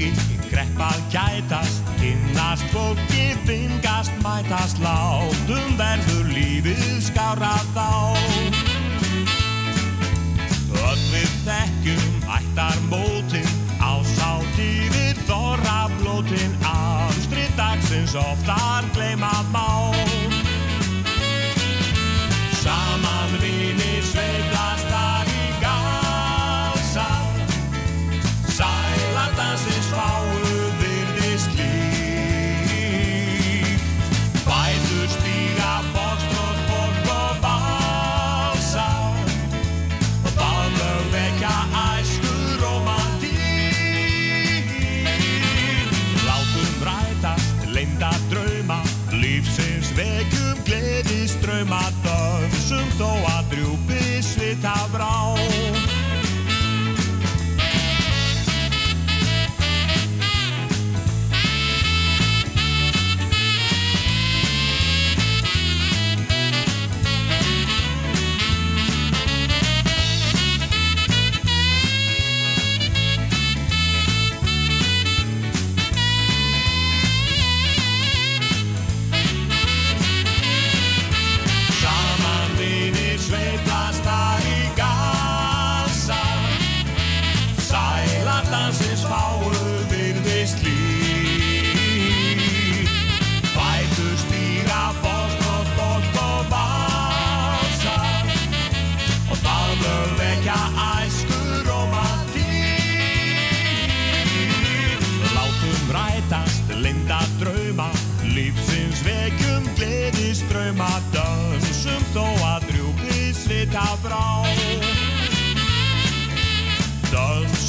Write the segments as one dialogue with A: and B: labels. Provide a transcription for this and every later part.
A: hugi, greppa gætast, innast fólki fingast, mætast látum verður lífið skára þá. Öll við þekkjum ættar mótin, ásátt yfir þorra blótin, afstrið dagsins oftar gleima má.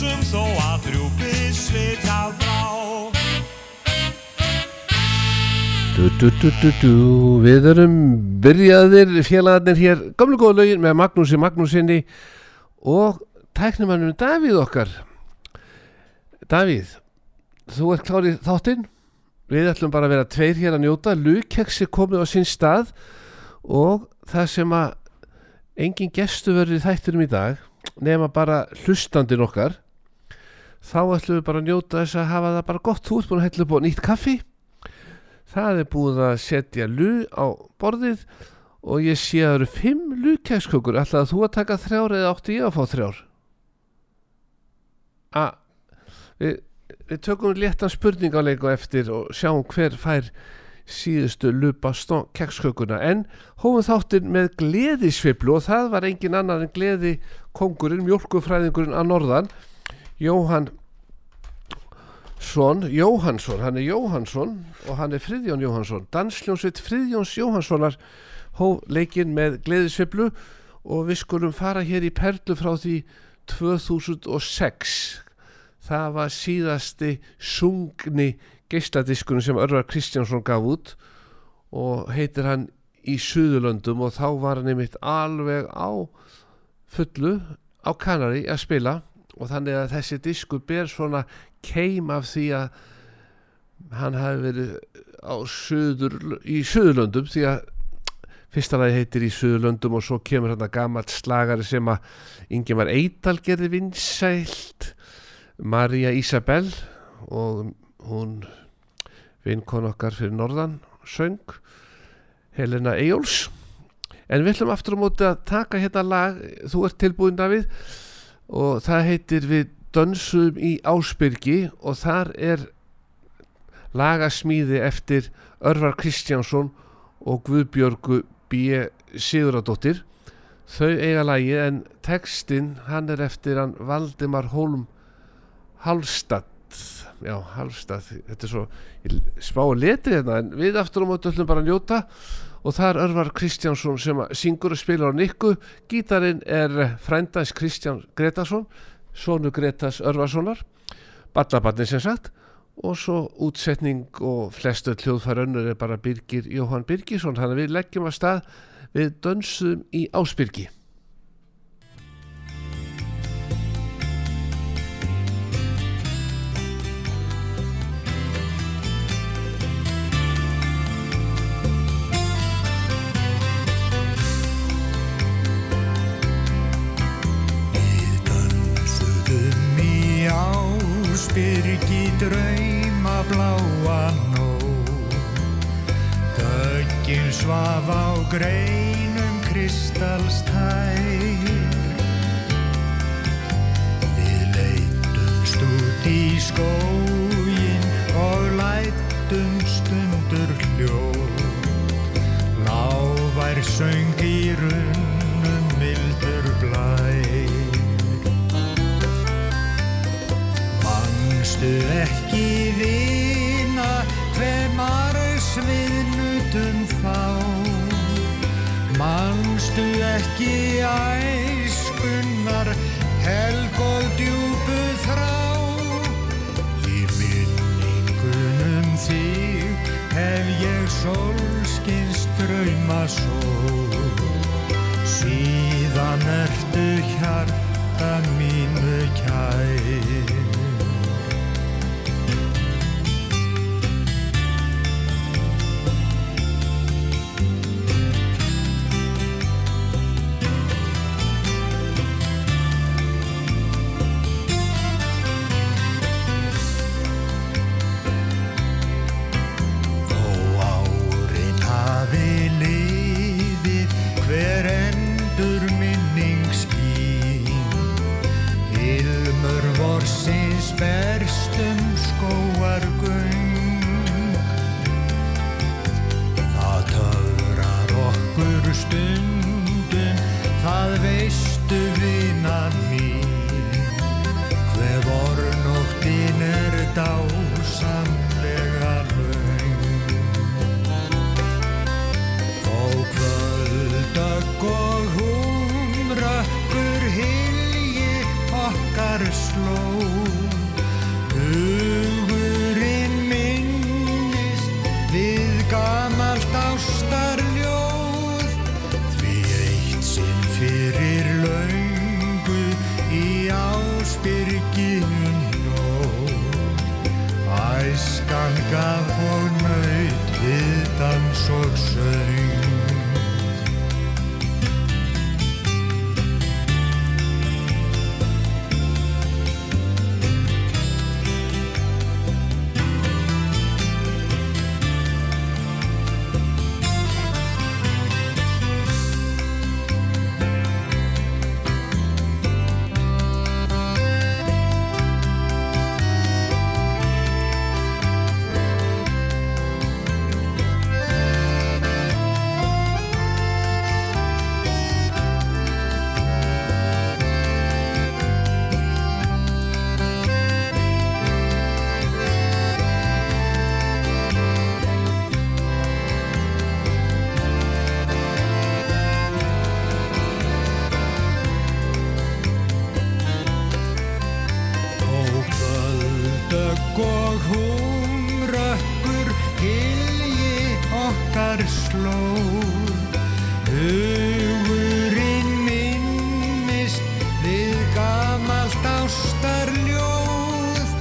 A: Dönsum þó að drjúpi svita
B: du. Við erum byrjaðir félagarnir hér gamlu góða lögin með Magnúsi Magnúsinni og tæknumannum Davíð okkar. Davíð, þú ert klárið þáttinn. Við ætlum bara að vera tveir hér að njóta. Lukeksi komið á sinn stað og það sem að engin gestu verður í þættinum í dag nema bara hlustandinn okkar þá ætlum við bara að njóta þess að hafa það bara gott þú ert búin að hella upp á nýtt kaffi Það er búið að setja lu á borðið og ég sé að það eru fimm lukækskökur. Ætlaði þú að taka þrjár eða átti ég að fá þrjár? A, við, við tökum léttan spurningaleg og eftir og sjáum hver fær síðustu lupa kekskökuna. En hófum þáttinn með gleðisviplu og það var engin annar en gleði kongurinn, mjölkufræðingurinn að norðan, Jóhann Svon Jóhansson, hann er Jóhansson og hann er Friðjón Jóhansson Dansljónsveit Friðjóns Jóhanssonar hó leikinn með gleðisveplu og við skulum fara hér í perlu frá því 2006 það var síðasti sungni geistadiskunum sem Örvar Kristjánsson gaf út og heitir hann í Suðurlöndum og þá var hann einmitt alveg á fullu á Kanari að spila og þannig að þessi disku ber svona keim af því að hann hafi verið söður, í Suðurlöndum því að fyrsta lagi heitir í Suðurlöndum og svo kemur hann að gammalt slagari sem að Ingemar Eidal gerði vinsælt Marja Ísabel og hún vinkon okkar fyrir norðan söng Helena Eyjóls en við ætlum aftur á móti að taka hérna lag þú ert tilbúin Davíð og það heitir við dönsum í Ásbyrgi og þar er lagasmíði eftir Örvar Kristjánsson og Guðbjörgu B. Siguradóttir þau eiga lagi en textin hann er eftir hann Valdimar Holm Halstad já Halstad þetta er svo spá letri hérna en við aftur á móti öllum bara að njóta og það er Örvar Kristjánsson sem syngur og spilar á nikku. Gítarinn er frændans Kristján Gretarsson Sónu Gretas Örvarssonar Ballabatni sem sagt. Og svo útsetning og flestu hljóðfæra önnur er bara Birgir Jóhann Birgisson. Þannig að við leggjum að stað við dönsum í Ásbyrgi
C: byrgi drauma bláa nó Döggin svaf á greinum kristalstær. Við leitumst út í skógin og lætum stundur hljóð Láfær söng í runnum mildur blær Manstu ekki vina hver margs við nutum þá. Manstu ekki æskunnar helg og djúpu þrá? Í minningunum þig hef ég solskins drauma sól Síðan ertu hjarta ástarljóð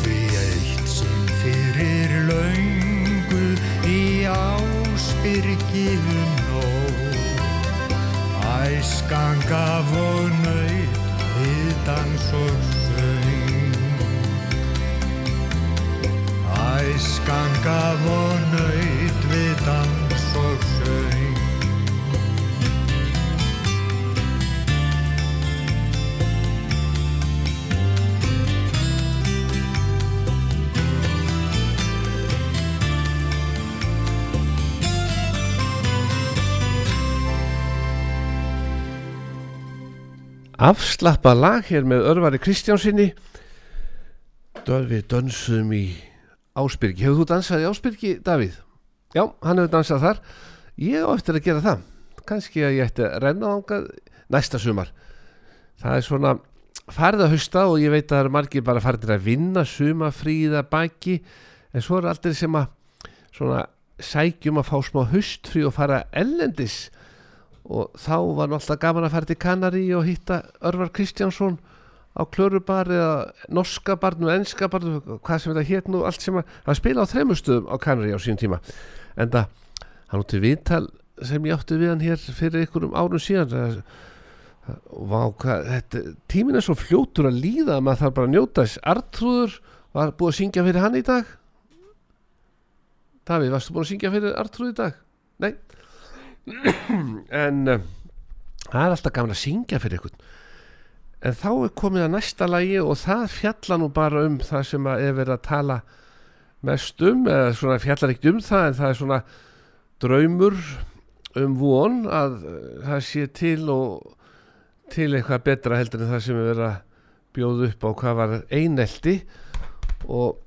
C: Því eitt sinn fyrir laungu í ásbyrginu nóg. Æskan gaf og naut við dans og söng. Æskan gaf og naut við dans og söng
B: afslappa lag hér með Örvari Kristjánsinni við dönsum í Ásbyrgi. Hefur þú dansað í Ásbyrgi, Davíð? Já, hann hefur dansað þar. Ég á eftir að gera það. Kannski að ég ætti að renna ángað næsta sumar. Það er svona farið að hausta og ég veit að það eru margir bara farið að vinna sumafríða baki en svo eru aldrei sem að svona sækjum að fá smá haustfrí og fara ellendis og þá var alltaf gaman að fara til Kanari og hitta Örvar Kristjánsson á Klörubar eða Norska barn og Enska barn hvað sem þetta hétt nú allt sem að hann spila á þremustöðum á Kanari á sín tíma. En það hann úti viðtal sem ég átti við hann hér fyrir einhverjum árum síðan. Það, tímin er svo fljótur að líða að maður þarf bara að njóta þess. Artrúður var búið að syngja fyrir hann í dag? Davíð, varstu búin að syngja fyrir Artrúð í dag? Nei en uh, það er alltaf gaman að syngja fyrir ykkur. En þá er komið að næsta lagi og það fjalla nú bara um það sem er verið að tala mest um eða svona fjallar ekkert um það en það er svona draumur um von að uh, það sé til og til eitthvað betra heldur en það sem er verið að bjóða upp á hvað var einelti. Og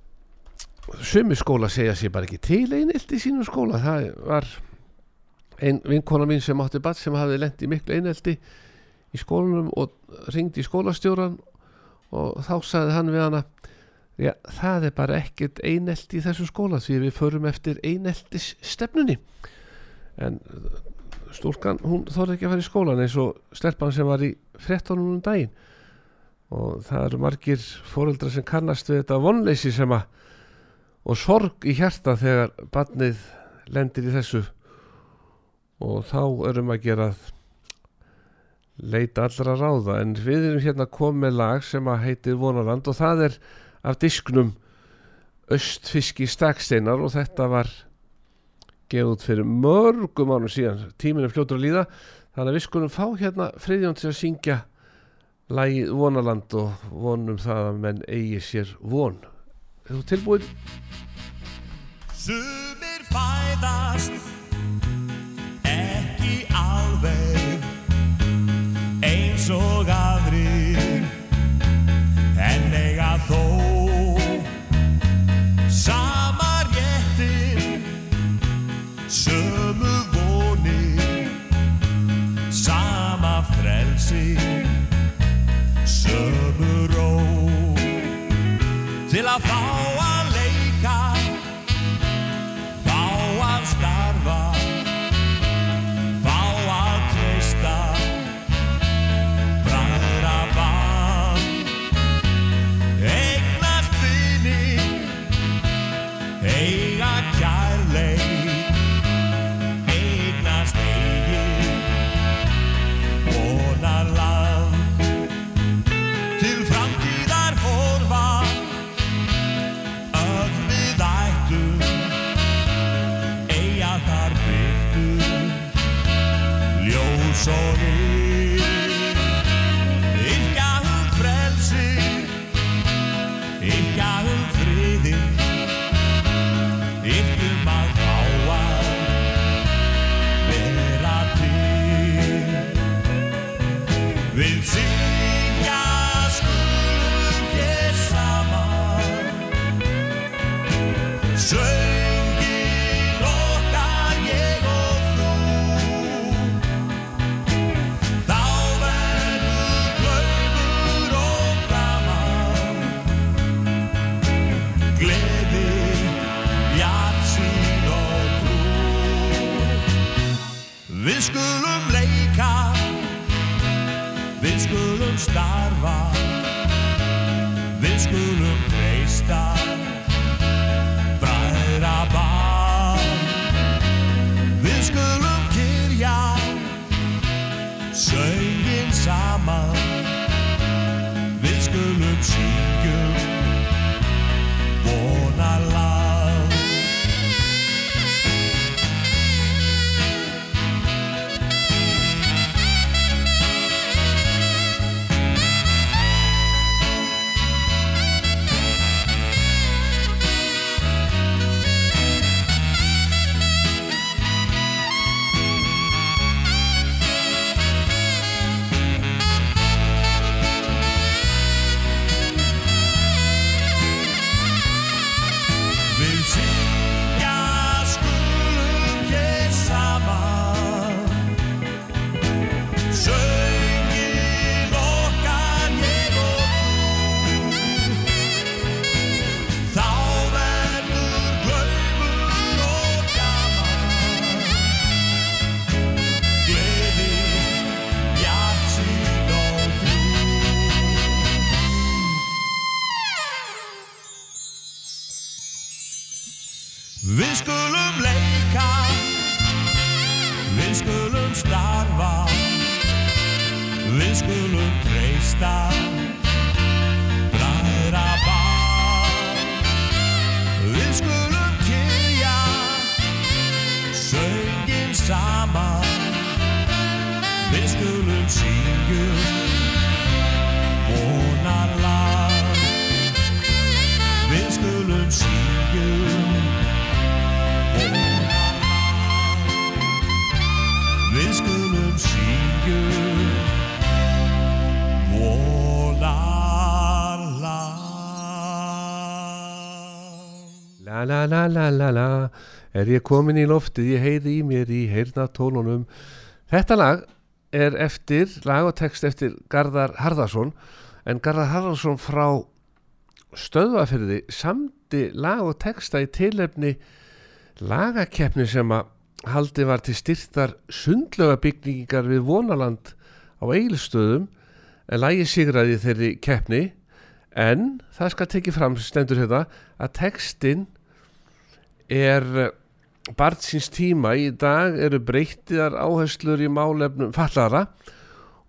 B: sumi skóla segja sér bara ekki til einelti í sínum skóla það var ein vinkona mín sem átti bat sem hafði lendi miklu einelti í skólanum og ringdi í skólastjóran og þá sagði hann við hana já, það er bara ekkert einelti í þessu skóla því við förum eftir eineltis stefnunni en stúlkan, hún þorði ekki að fara í skólan eins og stelpan sem var í frettónum um daginn. Og það eru margir fóreldra sem kannast við þetta vonleysi sem að og sorg í hjarta þegar barnið lendir í þessu og þá erum að gera leita allra ráða. En við erum hérna komið lag sem að heitir Vonaland og það er af disknum Östfiski Staksteinar og þetta var gefið út fyrir mörgum ánum síðan. Tíminu fljótur að líða. Þannig að við skulum fá hérna friðjón til að syngja lagið Vonaland og vonum það að menn eigi sér von. Er þú tilbúin?
A: Sumir fæðast alveg eins og aðrir. En eiga þó sama réttin sömu vonir sama frelsi sömu ró. Til að fá söngin saman Við skulum syngjum vonarlag
B: La la la la la. Er ég komin í loftið, ég heyri í mér í heyrna tónunum Þetta lag er eftir, lag og text eftir Garðar Harðarsson En Garðar Harðarsson frá stöðvafyrði samdi lag og texta í tilefni lagakeppni sem að haldi var til styrtar sundlögabyggingar við Vonaland á Egilstöðum en lagi sigraði þeirri keppni en það skal tekið fram stendur hérna að textin er barn síns tíma. Í dag eru breyttiðar áherslur í málefnum fallara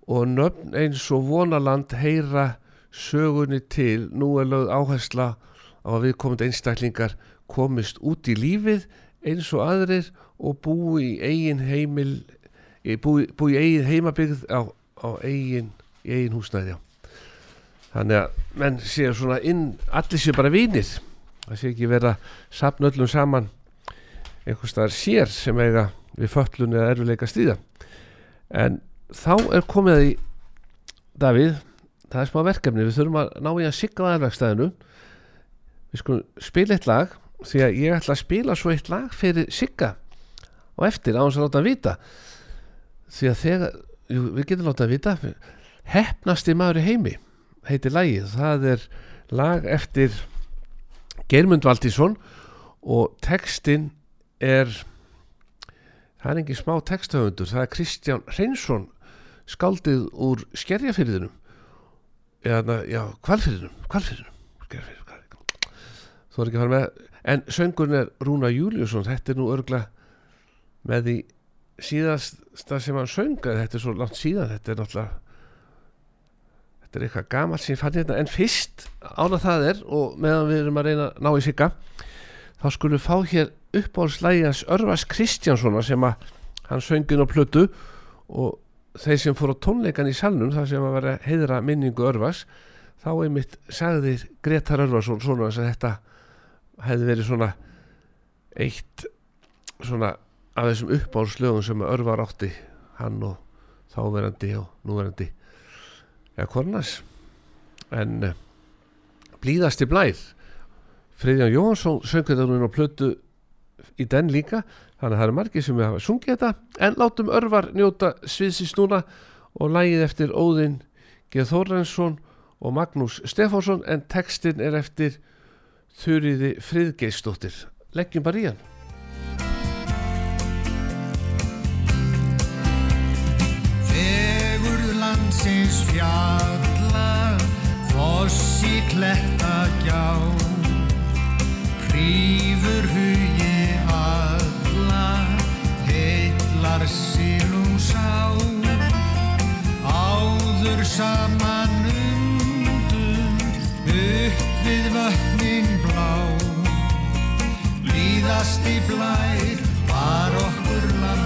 B: og nöfn eins og vonaland heyra sögunni til. Nú er lögð áhersla á að viðkomandi einstaklingar komist út í lífið eins og aðrir og búi í eigin heimil búi, búi í eigin heimabygð á, á eigin, eigin húsnæði þannig að menn séu svona inn allir séu bara vinir það sé ekki vera sapn öllum saman einhvers staðar sér sem eiga við föllun eða erfileika stíða en þá er komið í Davíð það er smá verkefni, við þurfum að ná í að sigga á aðverkstæðinu við skulum spila eitt lag því að ég ætla að spila svo eitt lag fyrir sigga og eftir á hans að láta að vita. Því að þegar jú, við getum láta að vita. Hefnasti maður í heimi heitir lagið, það er lag eftir Geirmund Valdísson og textin er það er engin smá texthöfundur það er Kristján Reynsson skaldið úr skerjafyrðinum eða, já, kvalfyrðinum kvalfyrðinum þú er ekki að fara með en söngurinn er Rúna Júliusson þetta er nú örgla með því síðasta sem hann sönga þetta er svo langt síðan þetta er náttúrulega þetta er eitthvað gamalt sem ég fann hérna. En fyrst ána það er og meðan við erum að reyna að ná í sigga þá skulum við fá hér uppáhaldslægjans Örvas Kristjánssona sem að hann söngin á plötu og þeir sem fór á tónleikan í salnum þar sem að vera heiðra minningu Örvas þá einmitt sagðir Gretar Örvarsson svona að þetta hefði verið svona eitt svona af þessum uppáhaldslögum sem Örvar átti hann og þáverandi og núverandi ja, Kornas en uh, blíðasti blær. Freyðján Jóhansson söng þetta núna á plötu í den líka. Þannig að það eru margir sem við hafa sungið þetta. En látum örvar njóta sviðsins núna og lægið eftir Óðinn G. Þórensson og Magnús Stefánsson. En textin er eftir Þurriði Friðgeistóttir leggjum bara í hann
C: landsins fjalla Fossi kletta gjá Prífur hugi alla Heillar sílum sá. Áður saman undum Upp við vötnin blá. Líðasti blær Var okkur landi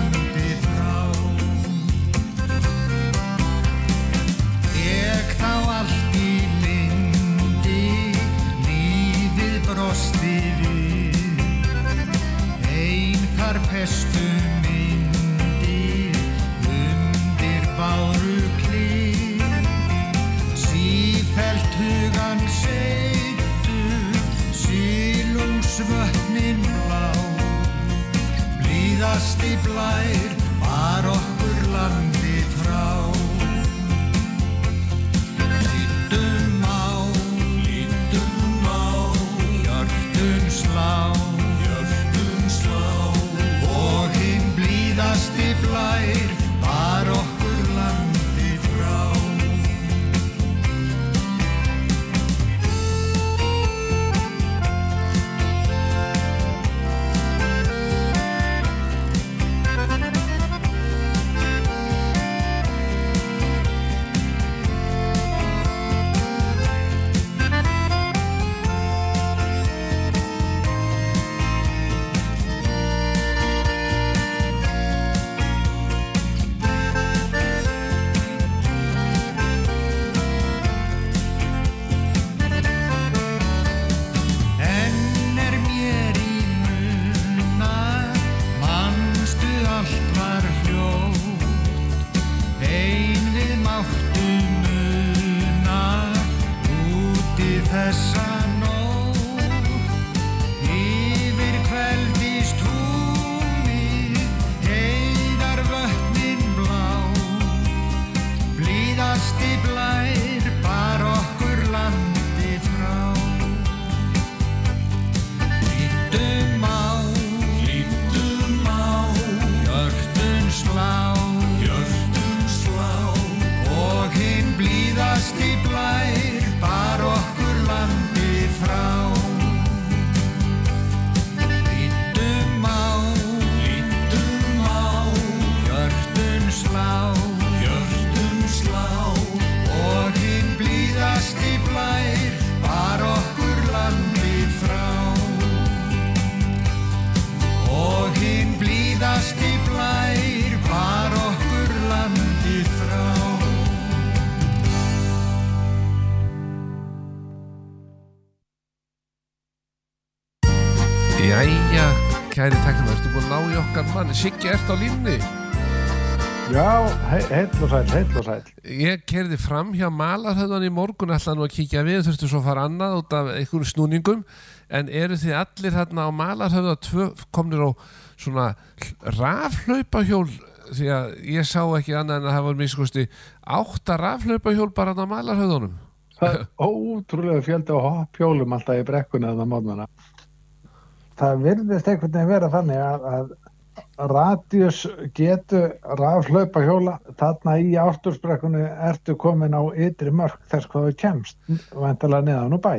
C: sílungsvötnin blá. Blíðasti blær var okkur
B: yes, Siggi, ertu á línni?
D: Já, he heill og sæl, heill og sæl.
B: Ég kerði fram hjá Malarhöðan í morgun ætla nú að kíkja við, þurftu svo að fara annað út af einhverjum snúningum en eru þið allir hérna á Malarhöða tvö komnir á svona rafhlaupahjól því að ég sá ekki annað en að það var miskusti átta rafhlaupahjól bara á Malarhöðunum
D: Það er ótrúlega fjöldi á hoppjólum alltaf í brekkuna þannig að mótnana. Það virðist einhvern veginn vera þannig að, að radius getur rafhlaupa hjóla þarna í ártursbrekkunni ertu komin á ytri mörg þess hvað þú kemst vantilega neðan og bæ.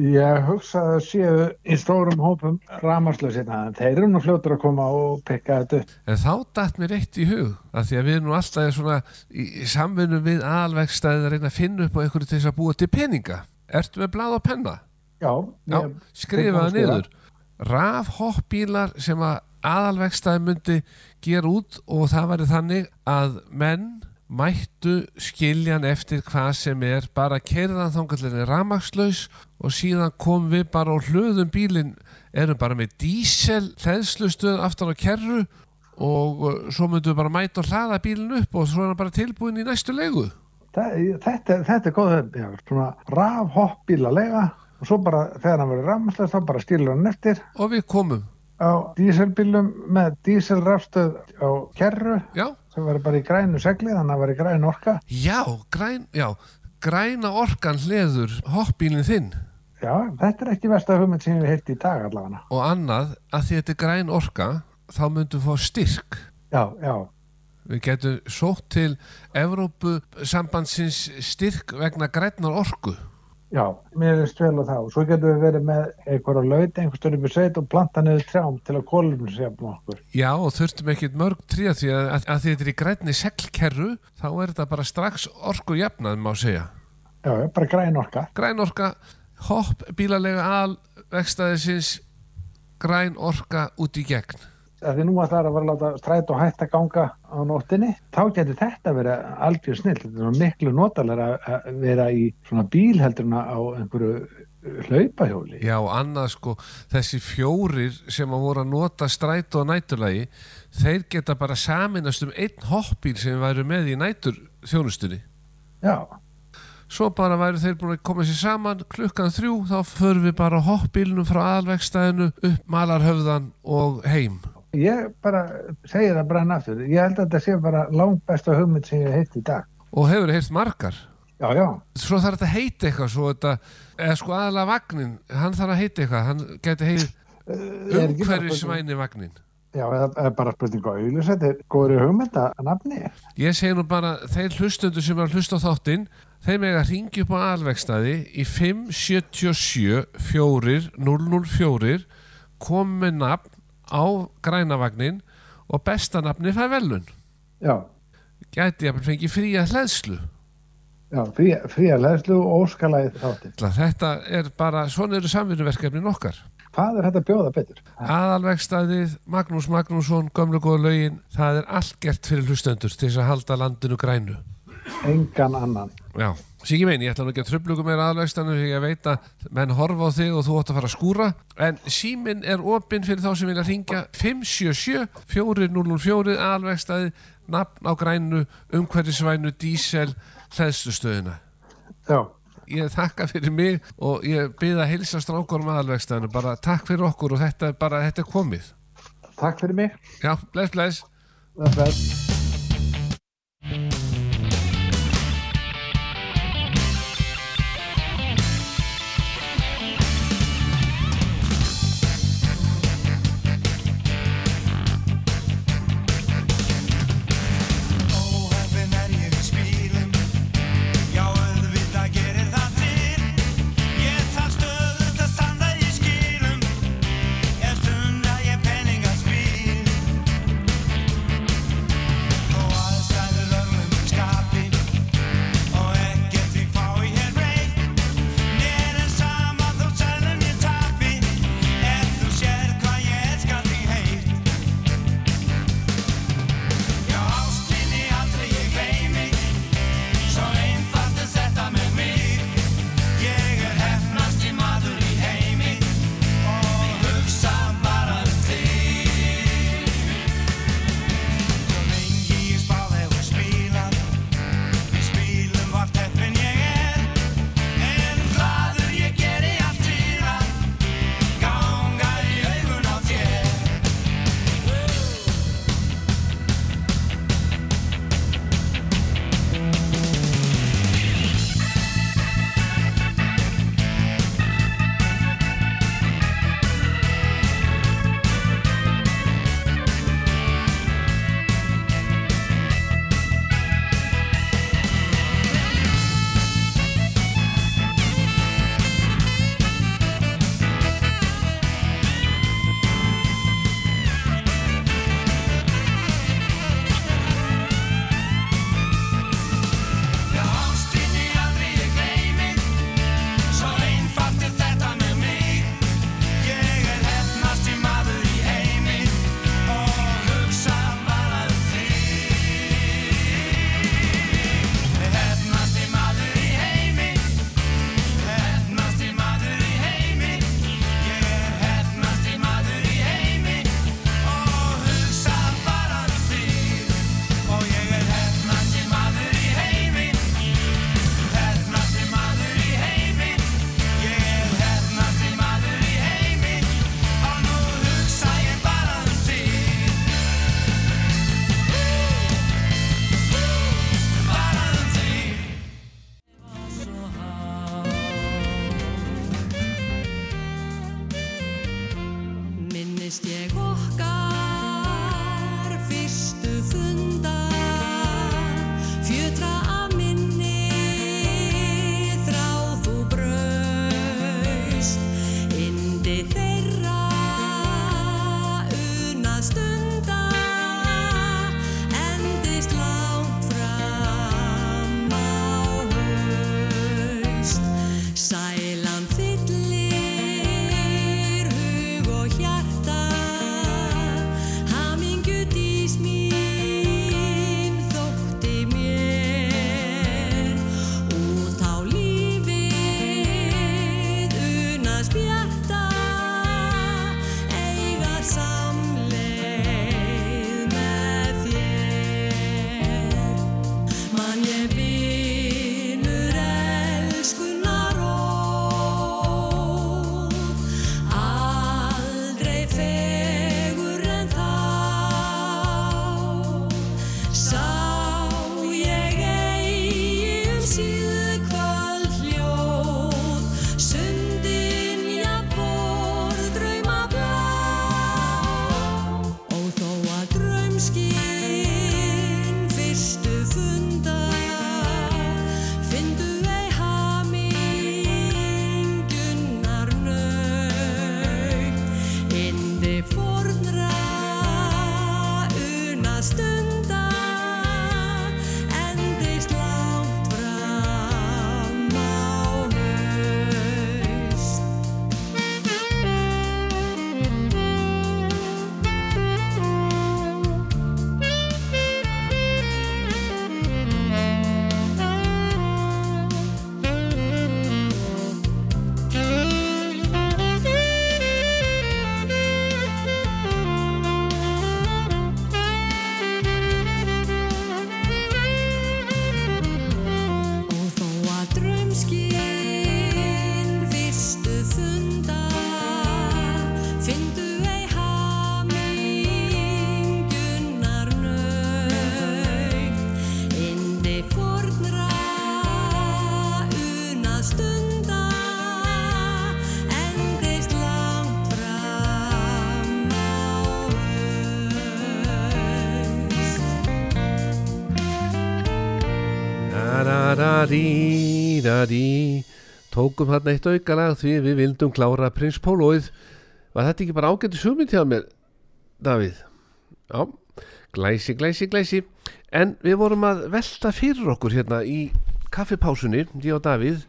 D: Ég hugsa að séu í stórum hópum ramarslösina en þeir eru nú fljótur að koma og pekka þetta upp.
B: En þá dætt mér eitt í hug að því að við erum nú alltaf svona í, í samvinnu við alvegstæðið að reyna að finna upp á einhverju til þess að búa til peninga. Ertu með blað og penna?
D: Já,
B: Já,
D: ég-
B: skrifa það
D: Teikna og
B: niður. Rafhoppbílar sem að aðalvegstæði myndi gera út og það væri þannig að menn mættu skiljan eftir hvað sem er bara keirðan þangallinni ramagslaus og síðan kom við bara og hlöðum bílinn erum bara með dísel hlæðslustöð aftan á kerru og uh, svo myndum við bara mæta og hlaða bílinn upp og svo er hann bara tilbúin í næstu leigu.
D: Þa- Þetta, þetta er góð já, svona rafhoppbíla lega og svo bara þegar hann verður rafmæslega þá bara stílur hann eftir.
B: Og við komum,
D: á díselbílum með díselrafstöð á kerru
B: já,
D: sem verður bara í grænu segli þannig að það verður græn orka.
B: Já, græn, já græna orkan hleður hoppbílinn þinn.
D: Já, þetta er ekki versta hugmynd sem hef heilt í dag allavega.
B: Og annað að því þetta er græn orka þá myndum við fá styrk.
D: Já, já,
B: við getum sótt til Evrópu sambandsins styrk vegna grænar orku
D: já, mér er vel á það. Og svo getum við verið með einhverja laut einhver upp í sveit og planta niður trjám til að kólum sér okkur.
B: Já og þurftum ekkit mörg tríða því að, að, að því þetta er í grænni seglkerru þá er þetta bara strax orku jafnað má segja.
D: Já, bara græn orka.
B: Græn orka, hopp bílalega al vegstæðisins græn orka út í gegn
D: að því nú að það er að vera að láta stræt og hætt að ganga á nóttinni þá getur þetta verið algjör snill þetta er miklu notalega að vera í svona bíl heldur en á einhverju hlaupahjóli
B: Já, annað sko, þessi fjórir sem að voru að nota strætó og næturlagi, þeir geta bara saminast um einn hoppbíl sem væru með í nætur þjónustunni.
D: Já,
B: Svo bara væru þeir búin að koma sér saman klukkan þrjú, þá förum við bara á hoppbílnum frá aðalvegstæðinu upp Malarhöfðan og heim.
D: Ég bara segi það bara aftur ég held að þetta sé bara langt besta hugmynd sem ég hef heilt í dag
B: Og hefur heyrt margar.
D: Já, já,
B: Svo þarf þetta að heita eitthvað, svo þetta, eða sko aðalega vagnin, hann þarf að heita eitthvað, hann geti heit
D: Er ekki bara
B: umhverfisvæni vagnin.
D: Já, er bara spurning á auðlis, þetta er góður hugmynd að nafni.
B: Ég segi nú bara, þeir hlustundur sem er að hlusta á þáttinn, þeim eiga að ringi upp á alvegstaði í 577 4004 kom með nafn á grænavagnin og besta nafni fær velun.
D: Já,
B: Gæti að fengi fría hlæðslu.
D: já, fría, fría leðslu og óskalæði þátti.
B: Þetta er bara, svona eru samvinnuverkefnin okkar.
D: Hvað er þetta bjóða betur?
B: Aðalvegstaðið, Magnús Magnússon, gömlu góða lögin, það er allt gert fyrir hlustendur til þess að halda landinu grænu.
D: Engan annan.
B: Já, Siki meini, ég ætla nú ekki að tröflugu meira aðlegstanu því ég veit að menn horfa á þig og þú átt að fara að skúra. En síminn er opinn fyrir þá sem vilja ringja 577 4004 aðlegstaði nafn á grænu, umhverfisvænu, dísel, hlæðslustöðina
D: Já,
B: ég þakka fyrir mig og ég byrða að hilsa strákurum aðalvegstæðinu bara takk fyrir okkur og þetta er bara, þetta er komið.
D: Takk fyrir mig.
B: já, bless, bless.
D: Bless, bless.
B: Da-da-di-da-di Tókum þarna eitt aukalag því við vildum klára Prins Pólóið Var þetta ekki bara ágættu sumið hjá mér, Davíð? Já, glæsi, glæsi, glæsi. En við vorum að velta fyrir okkur hérna í kaffipásunni, ég og Davíð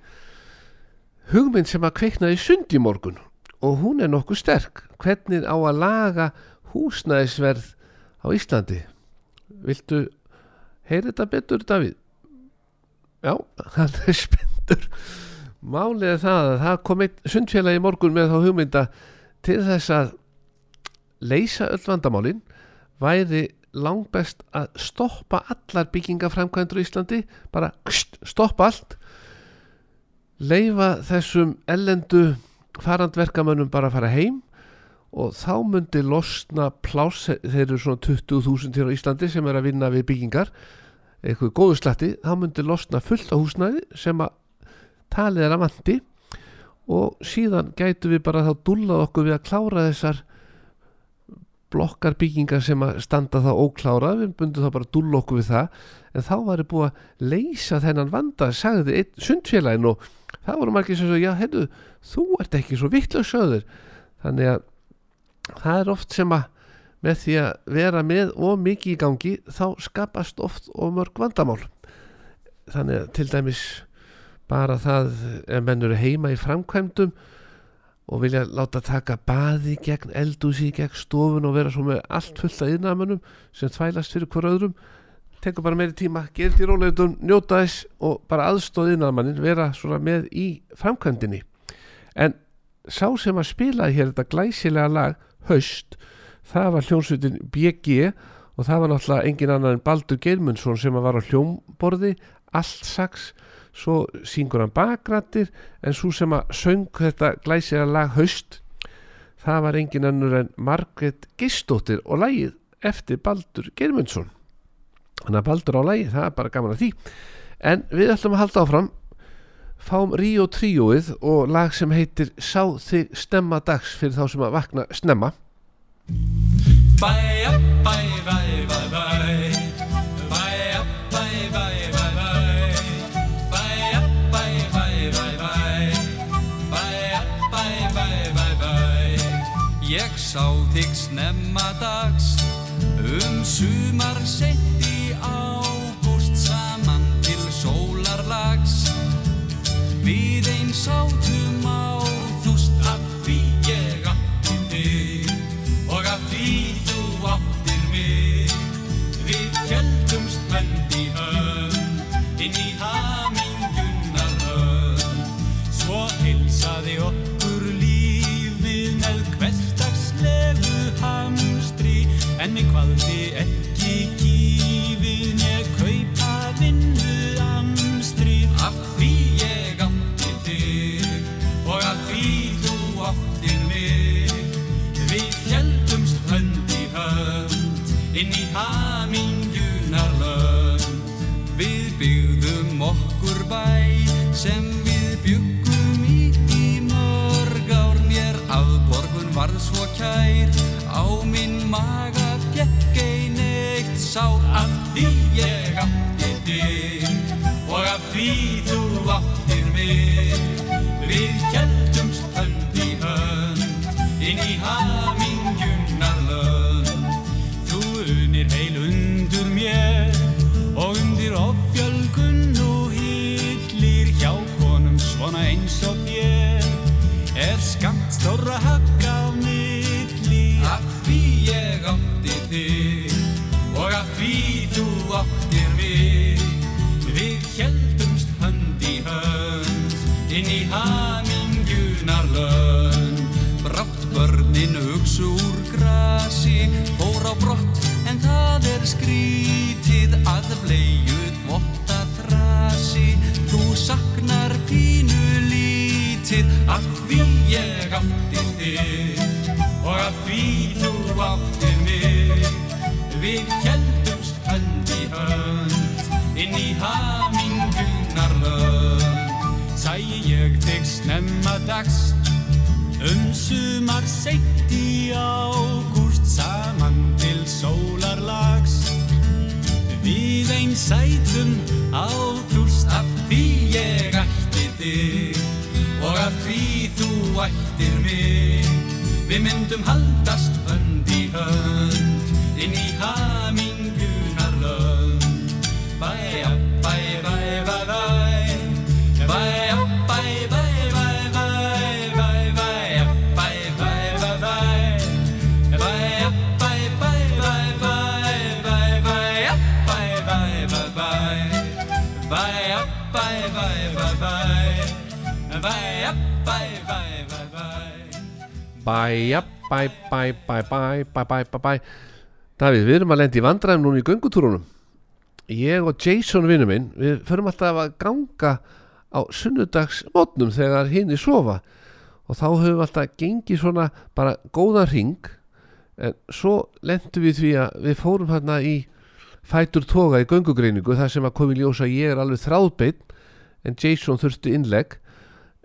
B: hugmynd sem að kveiknaði sund í morgun. Og hún er nokkuð sterk. Hvernig á að laga húsnæðisverð á Íslandi? Viltu heyra þetta betur, Davíð? Já, hann er spenntur. Málið er það að það kom einn sundfélagi í morgun með þá hugmynda til þess að leysa öll vandamálin væri langbest að stoppa allar byggingaframkvæmdur í Íslandi bara kst, stoppa allt leifa þessum ellendu farandverkamönnum bara að fara heim og þá myndi losna pláss, þeir eru svona 20.000 hér á Íslandi sem er að vinna við byggingar eitthvað góðu slatti, þá myndi losna fullt á húsnæði sem að talið er að vandi og síðan gætu við bara þá dúllað okkur við að klára þessar blokkar byggingar sem að standa þá óklára, við bundum þá bara að dúlla okkur við það, en þá var ég búið að leysa þennan vanda, sagði einn sundfélagin og það voru margir sem svo, já, heyrðu, þú ert ekki svo vittlega söður, þannig að það er oft sem að með því að vera með og mikið í gangi þá skapast oft og mörg vandamál. Þannig að til dæmis bara það ef menn eru heima í framkvæmdum og vilja láta taka baði gegn eldúsi, gegn stofun og vera svo með allt fullt af yðnamönnum sem þvælast fyrir hver öðrum tekur bara meiri tíma, gerir því róleitum njóta þess og bara aðstóð yðnamannin vera svona með í framkvæmdinni. En sá sem að spilaði hér þetta glæsilega lag Haust, það var hljónsvitin BG og það var náttúrulega engin annar en Baldur Geirmundsson sem var á hljómborði, allt sax. Svo syngur hann bakrættir en svo sem að söng þetta glæsilega lag Haust það var engin annur en Margret Gistóttir og lagið eftir Baldur Geirmundsson. Þannig að Baldur á lagið, það er bara gaman að því. En við ætlum að halda áfram. Fáum Ríó tríóið og lag sem heitir Sá þig stemma dags fyrir þá sem að vakna snemma
E: Bæja, bæ, bæ, bæ, bæ Bæja, bæ, bæ, bæ, bæ Bæja, bæ, bæ, bæ, bæ Bæja, bæ, bæ, bæ, bæ Ég sá þig snemma dags Um sumar sett í ágúst Saman til sólarlags Við einn sátum hamstri en mig hvaðði ekki ættir mig. Við myndum haldast Bæja, bæ, bæ, bæ, bæ, bæ, bæ, bæ, bæ.
B: Davíð, við erum að lendi í vandræðum núna í göngutúrunum. Ég og Jason vinnu minn, við förum alltaf að ganga á sunnudagsmótnum þegar hinn í sofa. Og þá höfum við alltaf gengið svona bara góðan ring en svo lendum við því að við fórum hérna í fætur toga í göngugreiningu þar sem að komi ljósa ég er alveg þráðbeitt en Jason þurfti innlegg.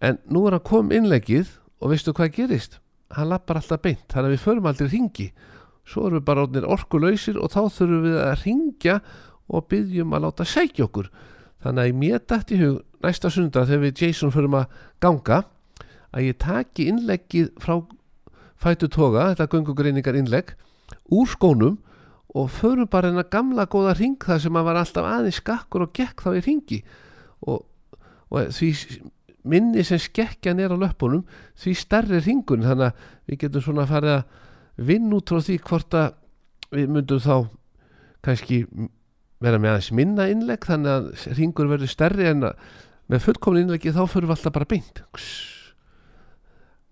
B: En nú er að kom innleggið og veistu hvað gerist? Hann lappar alltaf beint, þannig að við förum aldrei ringi svo erum við bara orðnir orkulausir og þá þurfum við að ringja og byggjum að láta sækja okkur. Þannig að ég mér dætt í hug næsta sunda þegar við Jason förum að ganga að ég taki innleggið frá fætu toga, þetta göngugreiningar innlegg úr skónum og förum bara hennar gamla góða ring þar sem að var alltaf aðeins skakkur og gekk þá í ringi og, og því minni sem skekkjan er á löpunum því stærri ringun þannig að við getum svona að fara að vinna út frá því hvort að við myndum þá kannski vera með aðeins minna innlegg þannig að ringur verður stærri en að með fullkomin innleggi þá förum við alltaf bara beint.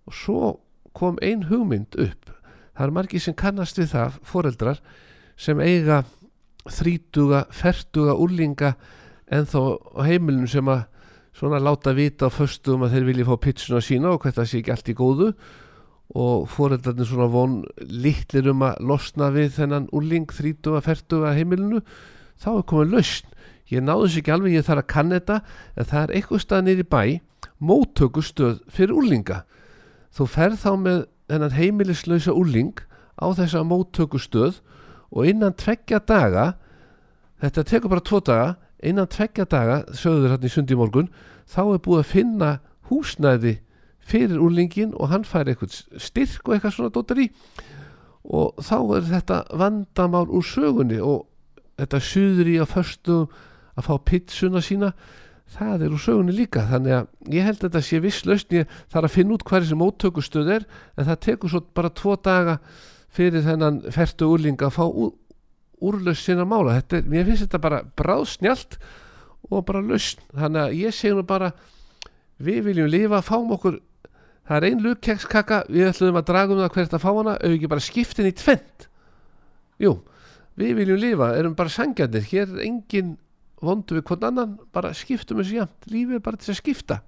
B: Og svo kom ein hugmynd upp. Það er margir sem kannast við það foreldrar sem eiga þrítuga, fertuga, úrlinga en þó á heimilinu sem að svona láta vita á föstum að þeir vilja fá pitsuna sína og hvert það sé ekki allt í góðu. Og foreldarnir svona von litlir um að losna við þennan úrling, þrítuga, fertuga heimilinu. Þá er komið lausn. Ég náðu þessu ekki alveg, ég þarf að kanna þetta en það er eitthvað stað nýri bæ móttökustöð fyrir úrlinga þú ferð þá með þennan heimilislausa úrling á þessa móttökustöð og innan tveggja daga þetta tekur bara tvo daga innan tveggja daga, sögður hann í sundi morgun þá er búið að finna húsnæði fyrir úrlingin og hann fær eitthvað styrk og eitthvað svona dóttar í. Og þá er þetta vandamál úr sögunni og þetta suður í að förstu að fá pitsuna sína það er úr sögunni líka. Þannig að ég held að þetta sé viss lausn. Ég þarf að finna út hvað þessi móttökustöð er en það tekur svo bara tvo daga fyrir þennan fertu úrling að fá úr, úrlaust sína mála. Þetta, mér finnst þetta bara bráðsnjált og bara lausn. Þannig að ég segi nú bara við viljum lifa, fáum okkur það er ein lukkekskaka við ætlum að draga um það hvert að fá hana auðvitað bara skiptin í tvent jú, við viljum lifa erum bara sangjarnir, hér er engin vondu við hvern annan, bara skiptum þessu jæmt, lífið er bara til að skipta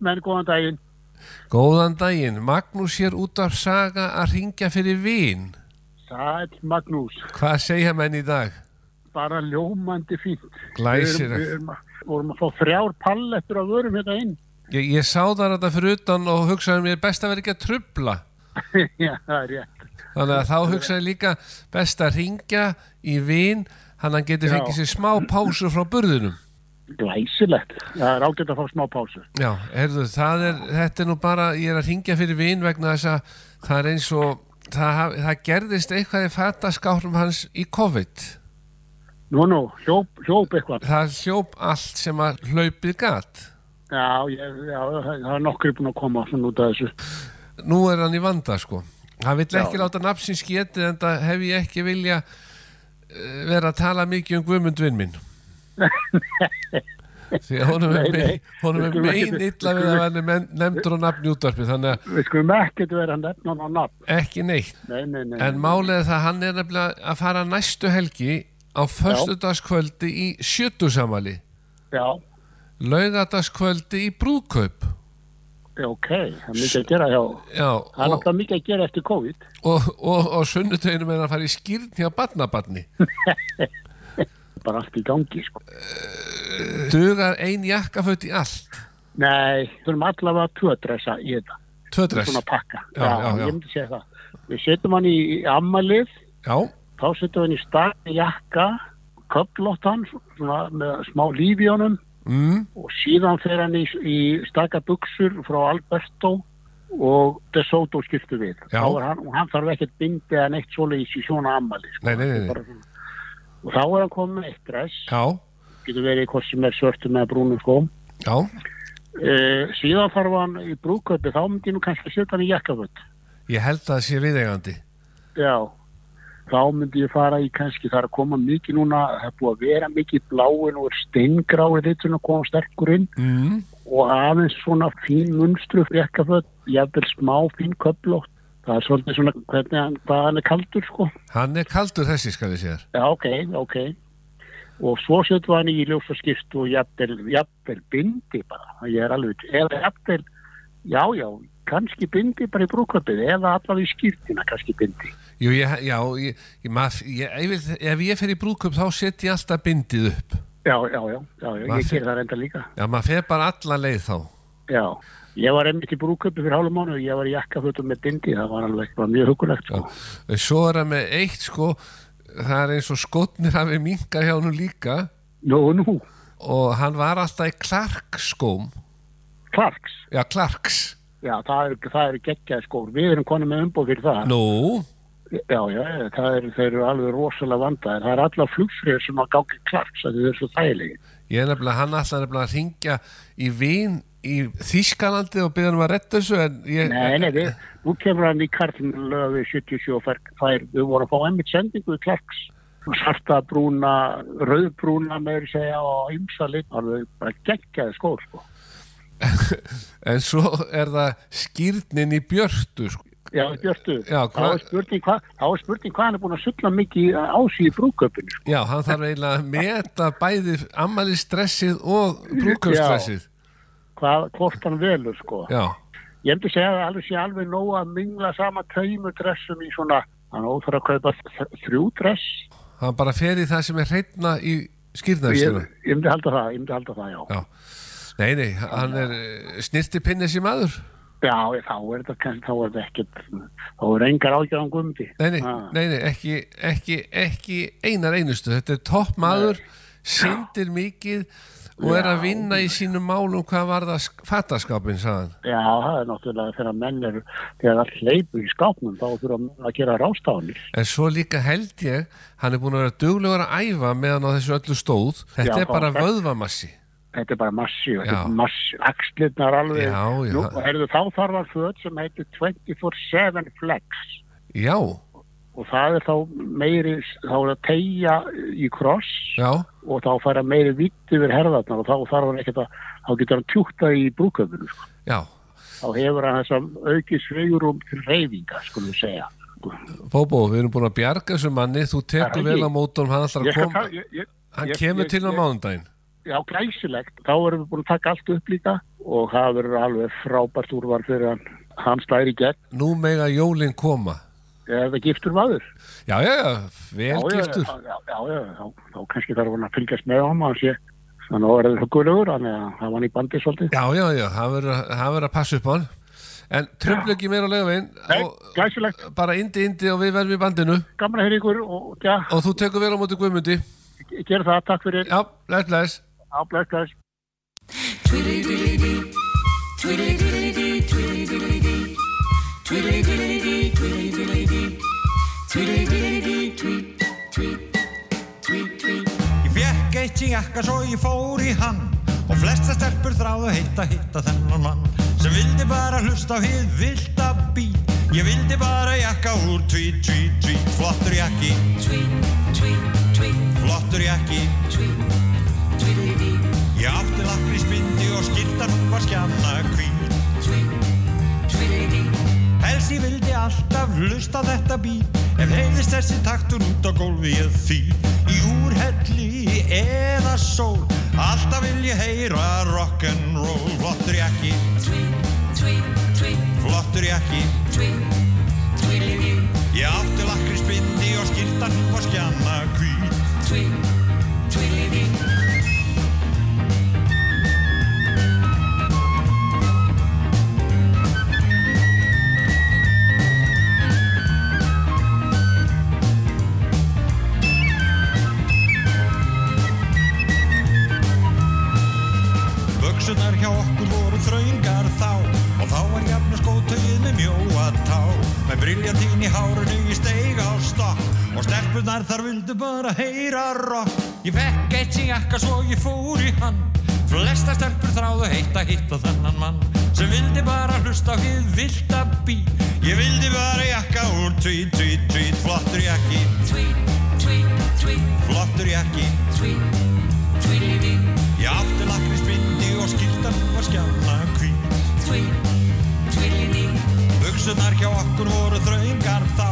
F: Karlmenn, góðan daginn.
B: Góðan daginn, Magnús hér út af saga að ringja fyrir vín.
F: Sæl Magnús,
B: Hvað segja menn í dag?
F: bara ljómandi fínt.
B: Glæsilegt.
F: Við erum, að- vorum að fá þrjár pallettur af vörum hérna inn.
B: Ég, ég sá það þetta fyrir utan og hugsaði mér best að vera ekki að trubla.
F: Já, það er rétt.
B: Þannig að þá hugsaði líka best að ringja í vín, hann
F: Já.
B: fengið sér smá pásu frá burðunum.
F: Glæsilegt. Það er ágætt að fá smá pásu.
B: Já, heyrðu, það er, þetta er nú bara, ég er að ringja fyrir vín vegna þess að það er eins og, það, það gerðist eitthvað í fataskárum hans í COVID.
F: Nú, nú, hljóp, hljóp eitthvað.
B: Það hljóp allt sem að hlaupið gat.
F: Já, ég, já, það er nokkri búin að koma svona út af þessu.
B: Nú er hann í vanda, sko. Hann vill
F: Já.
B: ekki láta nafnsins getið en það hef ég ekki vilja eh, vera að tala mikið um Guðmund vinn minn. Því að honum er mein illa við að hann er nefndur á nafni útvarpi, þannig að
F: Við skulum ekkert vera hann á nafn.
B: ekki neitt.
F: Nei, nei, nei.
B: En málið er það að hann er nefnilega að fara næstu helgi á föstudagskvöldi í sjötusamali,
F: Já,
B: laugadaskvöldi í brúðkaup.
F: ok, það er mikið að gera hjá.
B: Já,
F: Það er náttúrulega mikið að gera eftir COVID.
B: og, og, og sunnudeginum er að fara í skýrn hjá barnabarni.
F: Bara allt í gangi, sko.
B: Dugar ein jakkaföt í allt.
F: Nei, þurfum allavega að tvödressa í þetta.
B: Tvö dress.
F: Svona pakka.
B: Já, já, já.
F: Ég myndi segja það. Við setjum hann í ammalið,
B: Já,
F: þá setjum við hann í stakni jakka, köflóttan, svona með smá líf í honum
B: mm,
F: og síðan fer hann í, í stakka buksur frá Alberto og DeSoto skiptu við.
B: Já.
F: Hann, hann þarf ekkert bindi eða neitt svoleiðis í svona ammali. Sko.
B: Nei, nei, nei, nei.
F: Og þá er hann komið með eitt dress,
B: já,
F: getur verið hvort sem er svörtum eða brúnum skóm.
B: já.
F: Uh, síðan þarf hann í brúköpi, þá myndi ég nú kannski setja hann í jakkaföld.
B: Ég held að það sé viðeigandi.
F: Já, þá myndi ég fara í kannski, það er að koma mikið núna, það er búið að vera mikið bláin og er steingráið þetta að koma sterkur inn
B: Mm,
F: og aðeins svona fín munstru jakkaföld, jafnvel smá fín köflótt. Það er svolítið svona hvernig hann, hvað hann er kaldur sko.
B: hann er kaldur þessi, skal ég segja.
F: Já, ok, ok. Og svo við hann í ljósa skipt og jafnvel, bindi bara. Ég er alveg, eða jafnvel, já, já, kannski bindi bara í brúköpið eða allavega í skiptina kannski bindi.
B: Jú, ég, já, ég, ég, mað, ég, ef, ég, fer í brúðkaup þá set ég alltaf bindið upp.
F: Já, já, já, já, ég ger það reynda líka.
B: Já, maður fer bara alla leið þá.
F: Já, ég var einmitt í brúköpi fyrir hálfum mánu, ég var í jakkafötum með bindi, það var alveg bara mjög hugulegt sko.
B: Svo er það með eitt, sko, það er eins og skotnir hafi minkað hjá nú líka
F: Nú, nú,
B: og hann var alltaf í Clark skóm.
F: Clarks,
B: Já, Clarks.
F: já, það er, það er geggjaði skór, við erum konum með umbóð fyrir það.
B: Nú,
F: Já, já, það er, eru alveg rosalega vandaðir, það er allar flugfröður sem að gangi Clarks, það er svo þægilegi.
B: ég er nefnilega, hann alltaf nefnilega að ringja í vín í Þískalandi og byrja hann að retta þessu en ég...
F: Nei, nei, við, nú kemur hann í karlunlöfi 77 og fær, við vorum að fá einmitt sendingu í Clarks. Svarta brúna, rauðbrúna með að segja og ymsa lit, alveg bara geggjaði skór, sko.
B: En svo er það skýrnin í björtu, sko.
F: Já, Björtu,
B: Já,
F: þá er spurning hvað er hvað hann er búin að sulla mikið á sig í brúköpinu sko.
B: Já, hann þarf eiginlega að meta bæði ammælistressið og brúkaupstressið.
F: Hvað, hvort hann velur sko.
B: Já,
F: ég hefndi segja að alveg sé alveg nóg að mingla sama taumu dressum í svona hann óþar að kaupa þrjú dress
B: hann bara fer í það sem er hreitna í
F: ég,
B: skýrnaðistina.
F: ég myndi halda það, ég myndi halda það já
B: Já. Nei, nei, hann er snirti pinni sem maður.
F: já, ég- þá er þetta kannski þá er þetta ekkert þá er engar ágjörðan gumdi
B: Nei, nei,
F: Ah.
B: nei, nei ekki, ekki, ekki einar einustu. Þetta er topp maður, syndir mikið og er að vinna í sínum málum hvað var það fattaskapin, sagðan.
F: Já, það er náttúrulega þegar menn er þegar það hleypur í skápnum þá þurfa menn að gera rástafanir
B: En svo líka held ég, hann er búin að vera duglegur að æfa meðan á þessu öllu stóð. Þetta
F: Já,
B: er bara vöðvamassi.
F: þetta er bara massi, þetta
B: Já.
F: er massi axlirnar alveg
B: Já, já.
F: Nú, og heyrðu, þá þarf að föt sem heitir 24-7 flex
B: Já,
F: og það er þá meiri þá er að tegja í kross
B: já,
F: og þá fara meiri vitt yfir herðarnar og þá þarf hann ekkert að þá getur hann tjúkta í brúköfunu sko. þá hefur hann þess að auki sveigurum til reyfinga, skulum segja
B: Bóbó, við erum búin að bjarga þessu manni, þú
F: Það
B: tekur vel á mótum, hann
F: ég- ég-
B: hann kemur
F: ég-
B: til á mánudaginn.
F: já, glæsilegt. Þá erum við búin að taka allt upp líka og það verður alveg frábært úrvar fyrir hann. Hann stæri gegn
B: Nú mega jólin koma
F: eða giftur maður.
B: Já, já, já, vel
F: já,
B: giftur.
F: Já, já, já, já, já, þá kannski þarf hann að fylgjast með hann og sé þannig að það er hugulegur, þannig að það var hann í bandi svolítið.
B: Já, já, já, það verður að- það verður að passa upp á hann. En tröflu ekki meira á
F: glæsilegt,
B: bara indi, indi og við verðum í bandinu.
F: Gaman að heyra ykkur og
B: og þú tekur vel á móti Guðmundi.
F: Gera það, takk fyrir.
B: Já, bless, bless.
F: Já, bless, bless.
A: Ég fekk eitt í jakka svo ég fór í hann Og flesta stelpur þráðu heitt að hitta þennan mann Sem vildi bara hlusta á hið vilda bít Ég vildi bara jakka úr tvít, tvít, tvít Flottur jakki. Flottur jakki. Ég átti lakrísbindi og skiltar hún var skjanna hvít. Helst ég vildi alltaf hlusta þetta bít Ef heiðist þessi taktur út á gólfi ég því Í úrhelli eða sól Alltaf vil ég heyra rock'n'roll. Flottur jakki. Flottur jakki. Ég átti lakrísbindi og skiltan hún var skjanna hvít. Buksunar Með briljantín í hárunu í steig á stokk. Og stelpunar þar vildu bara heyra rock. Ég fekk eitt sem jakka svo ég fór í hann. Flesta stelpur þráðu heitt að hitta þennan mann Sem vildi bara hlusta á hið vilda bí Ég vildi bara jakka úr tvít, tvít, tvít Flottur jakki. Flottur jakki. Ég átti lakrísbindi og skiltan var skjanna Buksunar hjá okkur voru þraungar þá.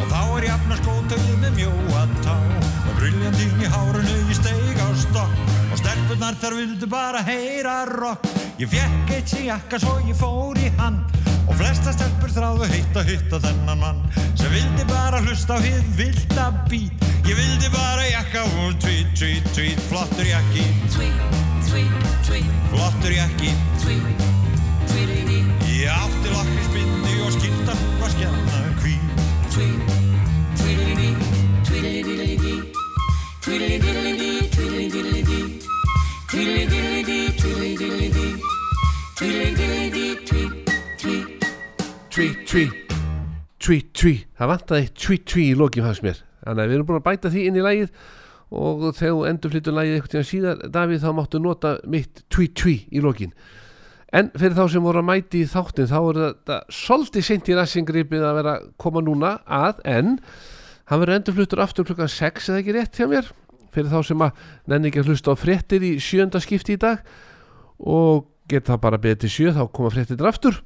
A: Og þá er jafna skótaugið með mjóa tá Og briljantinn í hárunu í steig á stokk. Og stelpunar þar vildu bara heyra rock Ég fekk eitt sem jakka svo ég fór í hann. Og flesta stelpur þráðu heitt að hitta þennan mann. Sem vildi bara hlusta á hið vilda bít Ég vildi bara jakka úr tvít, tvít, tvít Flottur jakki. Flottur jakki. Ég átti lakrísbindi
B: Það vantaði tví, tví í lokin hans mér Þannig að við erum búin að bæta því inn í lægið og þegar þú endur flyttur lægið eitthvað tíðan síðar, Davíð, þá máttu nota mitt tví, tví í lokin En fyrir þá sem voru að mæti í þáttin þá er þetta svolítið seint í rassingripið að vera að koma núna að en hann verður endur fluttur aftur klukkan 6 eða ekki rétt hjá mér? Fyrir þá sem að nenni ekki að hlusta á fréttir í sjönda skipti í dag og geta það bara beðið til sjö þá koma fréttir aftur.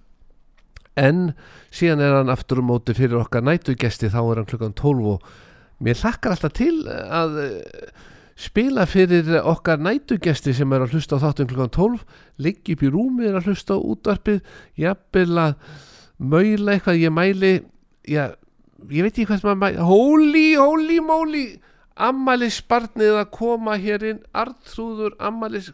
B: En síðan er hann aftur um móti fyrir okkar nætugesti þá er hann klukkan 12 og mér hlakkar alltaf til að spila fyrir okkar nætugesti sem er að hlusta á þáttum klukkan 12 liggi upp í rúmi er að hlusta á útvarpið jafnvel að maula eitthvað ég mæli já, ég veit ekki hvað að mæli holy, holy moly ammælis barnið að koma hér inn Artrúður ammælis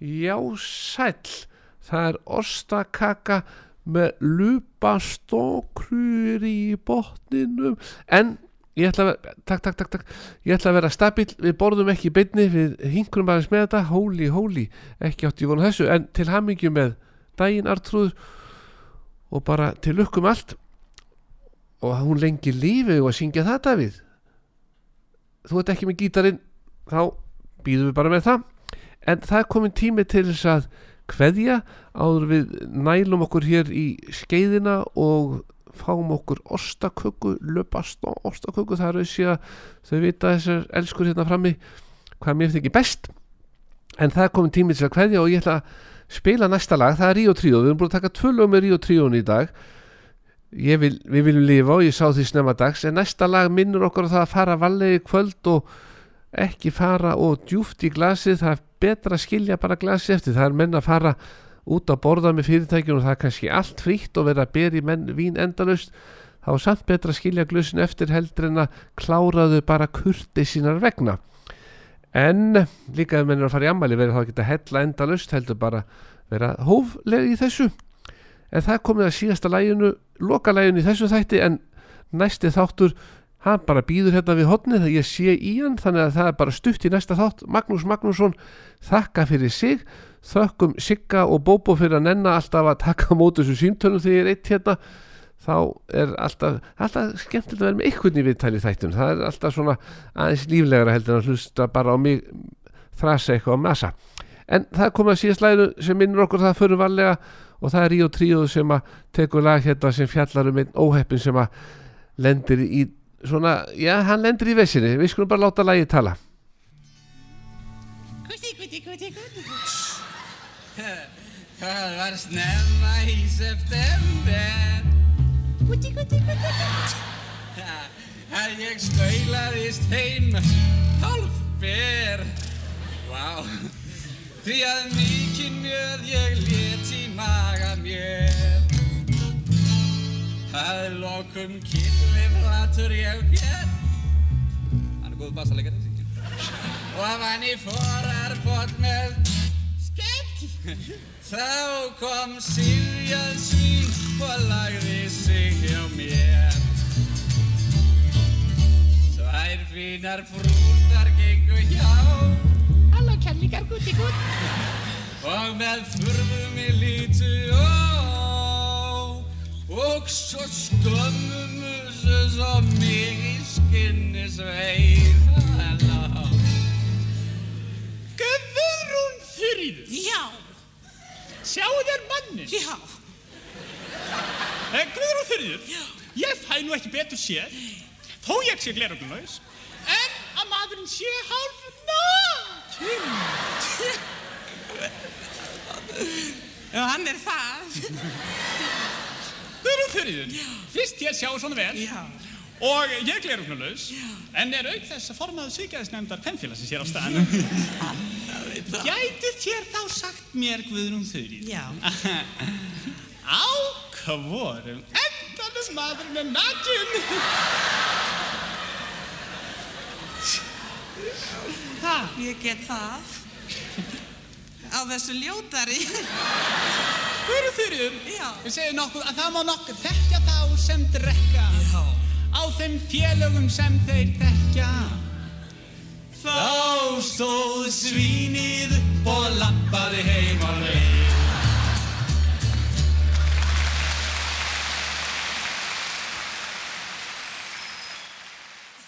B: já sæll það er ostakaka með lupa stókrur í botninum en ég ætla að vera, takk, takk, takk, takk. Ég ætla að vera stabil, við borðum ekki í beinni. Við hinkurum aðeins með þetta. Holy, holy, ekki átt ég vona þessu. En til hamingju með daginn Artrúður og bara til lukkum allt. Og hún lengi lífi og að syngja það Davíð. Þú ert ekki með gítarinn. Þá býðum við bara með það. En það komin tími til þess að kveðja áður við nælum okkur hér í skeiðina og fáum okkur ostaköku löpast og ostaköku það er auðvitað að þau vita þessar elskur hérna frammi hvað mér þykir best. En það er komin tími til að kveðja og ég ætla að spila næsta lag, það er Ríó Tríó. Við erum búin að taka tvö lög með Ríó Tríón í dag. Vil, við viljum lifa og ég sá því snemma dags. En næsta lag minnur okkur á það að fara valegi kvöld og ekki fara og djúft í glasið. Það betra að skilja bara glasi eftir. Það er menn að fara út að borða með fyrirtækjum og það er kannski allt frítt og vera að bera í menn vín endalaust. Þá er samt betra að skilja glusin eftir heldur en að kláraðu bara kurti sínar vegna. En líka ef menn er að fara í ammæli verður þá að hella endalaust heldur bara vera hófleg í þessu. En það komið að síðasta læginu loka læginu í þessu þætti en næsti þáttur hann bara býður hérna við hotni þegar ég sé í hann þannig að það er bara stutt í næsta þátt. Magnús Magnússon þakka fyrir sig þökkum Sigga og Bóbo fyrir að nenna alltaf að taka á móti þessu símtölum þegar ég er eitt hérna. Þá er alltaf, alltaf skemmtilegt að vera með ykkurn í viðtæli þættun það er alltaf svona aðeins líflegra heldur að hlusta bara á mig þrasa eitthvað á massa en það komið að síðast læginu sem minnur okkur það fyrir valega og það er Ríó Tríóð sem að tekur lag hérna sem fjallar um einn óheppin sem að lendir í svona, já hann lendir í vesinni. Við skulum bara láta lagið tala.
G: Gutti, gutti, gutti, gutti. Það var snemma í september. Gutti, gutti, gutti, gutti. Að ég staulaðist heim hálf ber Vá. Því að mikinn mjöð ég let í maga mér. Að lokum kynli flatur ég fér Hann er góð bassalegari Og hann í forarbót með skegg Þá kom Sirjan sín og lagði sig hjá mér. Tvær fínar frúnar gengu hjá. Halló kærlingar gutti gutt Og með furðum í lítu ó Og svo skömmum þessu svo mig í skinni sveið
H: Þuríður
I: Já,
H: Sjáu þér mannin
I: já,
H: Eh, Guðrún Þuríður Ég fæ nú ekki betur séð Þó ég sé gleruglaus En að maðurinn sé hálf nakinn.
I: Já, hann er það.
H: Guðrún Þuríður Fyrst ég sjáu svona vel.
I: Já,
H: Og ég er gleruglaus En er auk þess að formaðu síkæðisnefndar pennfélagsins hér á staðan. Gætu þér þá sagt mér Guðrún
I: Já,
H: Á hvorum endanum maðurinn er nakinn Það
I: ég get það. Á þessu ljótari.
H: Guðrún
I: Já.
H: Við segjum nokkuð að það má nokkuð þekkja þá sem drekka
I: Já
H: á þeim félögum sem þeir tekja
I: Þá stóð svínið og lappaði heim á veginn